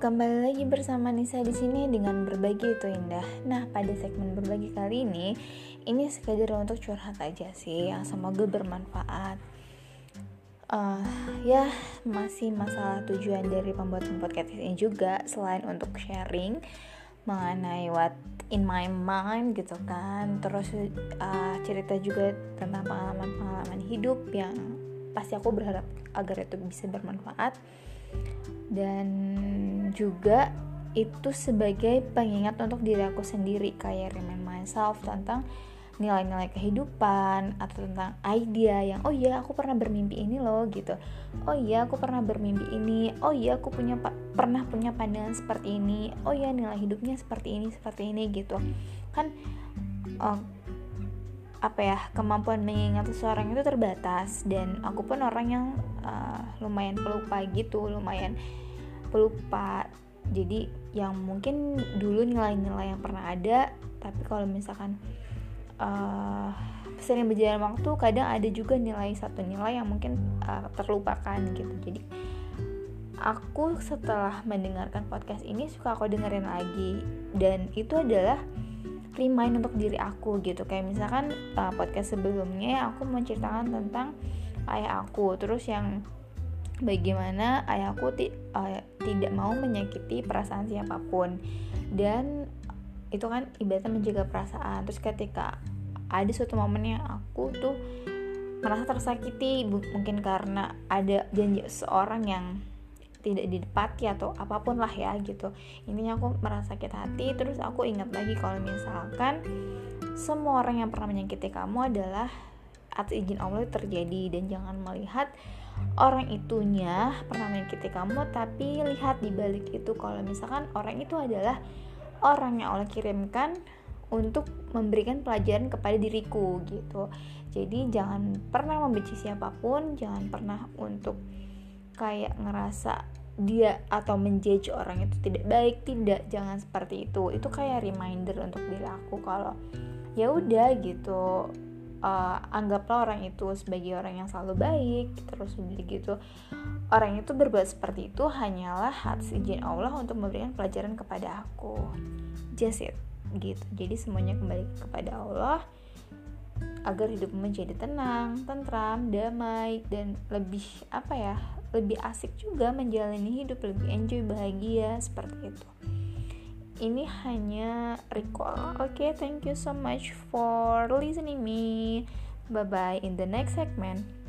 kembali lagi bersama Nisa di sini dengan berbagi itu indah. Nah, pada segmen berbagi kali ini, ini sekadar untuk curhat aja sih, yang semoga bermanfaat. Uh, ya, masih masalah tujuan dari pembuatan podcast ini juga selain untuk sharing mengenai what in my mind gitu kan, terus uh, cerita juga tentang pengalaman-pengalaman hidup yang pasti aku berharap agar itu bisa bermanfaat dan juga itu sebagai pengingat untuk diri aku sendiri kayak remind myself tentang nilai-nilai kehidupan atau tentang idea yang oh iya aku pernah bermimpi ini loh gitu. Oh iya aku pernah bermimpi ini. Oh iya aku punya pernah punya pandangan seperti ini. Oh iya nilai hidupnya seperti ini seperti ini gitu. Kan oh, apa ya kemampuan mengingat seseorang itu terbatas. Dan aku pun orang yang uh, lumayan pelupa gitu lumayan pelupa. Jadi yang mungkin dulu nilai-nilai yang pernah ada tapi kalau misalkan uh, sering berjalan waktu kadang ada juga nilai satu nilai yang mungkin uh, terlupakan gitu. Jadi aku setelah mendengarkan podcast ini suka aku dengerin lagi. Dan itu adalah remind untuk diri aku gitu. Kayak misalkan uh, podcast sebelumnya aku menceritakan tentang ayah aku. Terus yang bagaimana ayahku ti uh, tidak mau menyakiti perasaan siapa pun. Dan itu kan ibaratnya menjaga perasaan. Terus ketika ada suatu momen yang aku tuh merasa tersakiti mungkin karena ada janji seorang yang tidak didepati atau apa pun lah ya gitu. Intinya aku merasa sakit hati terus aku ingat lagi kalau misalkan semua orang yang pernah menyakiti kamu adalah atas izin Allah terjadi. Dan jangan melihat orang itunya pernah menyakiti kamu tapi lihat di balik itu kalau misalkan orang itu adalah orang yang Allah kirimkan untuk memberikan pelajaran kepada diriku gitu. Jadi jangan pernah membenci siapa pun jangan pernah untuk kayak ngerasa dia atau menjudge orang itu tidak baik tidak jangan seperti itu. Itu kayak reminder untuk diri aku kalau ya udah gitu. Uh, anggaplah orang itu sebagai orang yang selalu baik terus begitu orang itu berbuat seperti itu hanyalah atas izin Allah untuk memberikan pelajaran kepada aku. Just it gitu. Jadi semuanya kembali kepada Allah agar hidup menjadi tenang, tentram, damai dan lebih apa ya lebih asik juga menjalani hidup lebih enjoy bahagia seperti itu. Ini hanya recall. Oke okay, thank you so much for listening me. Bye bye in the next segment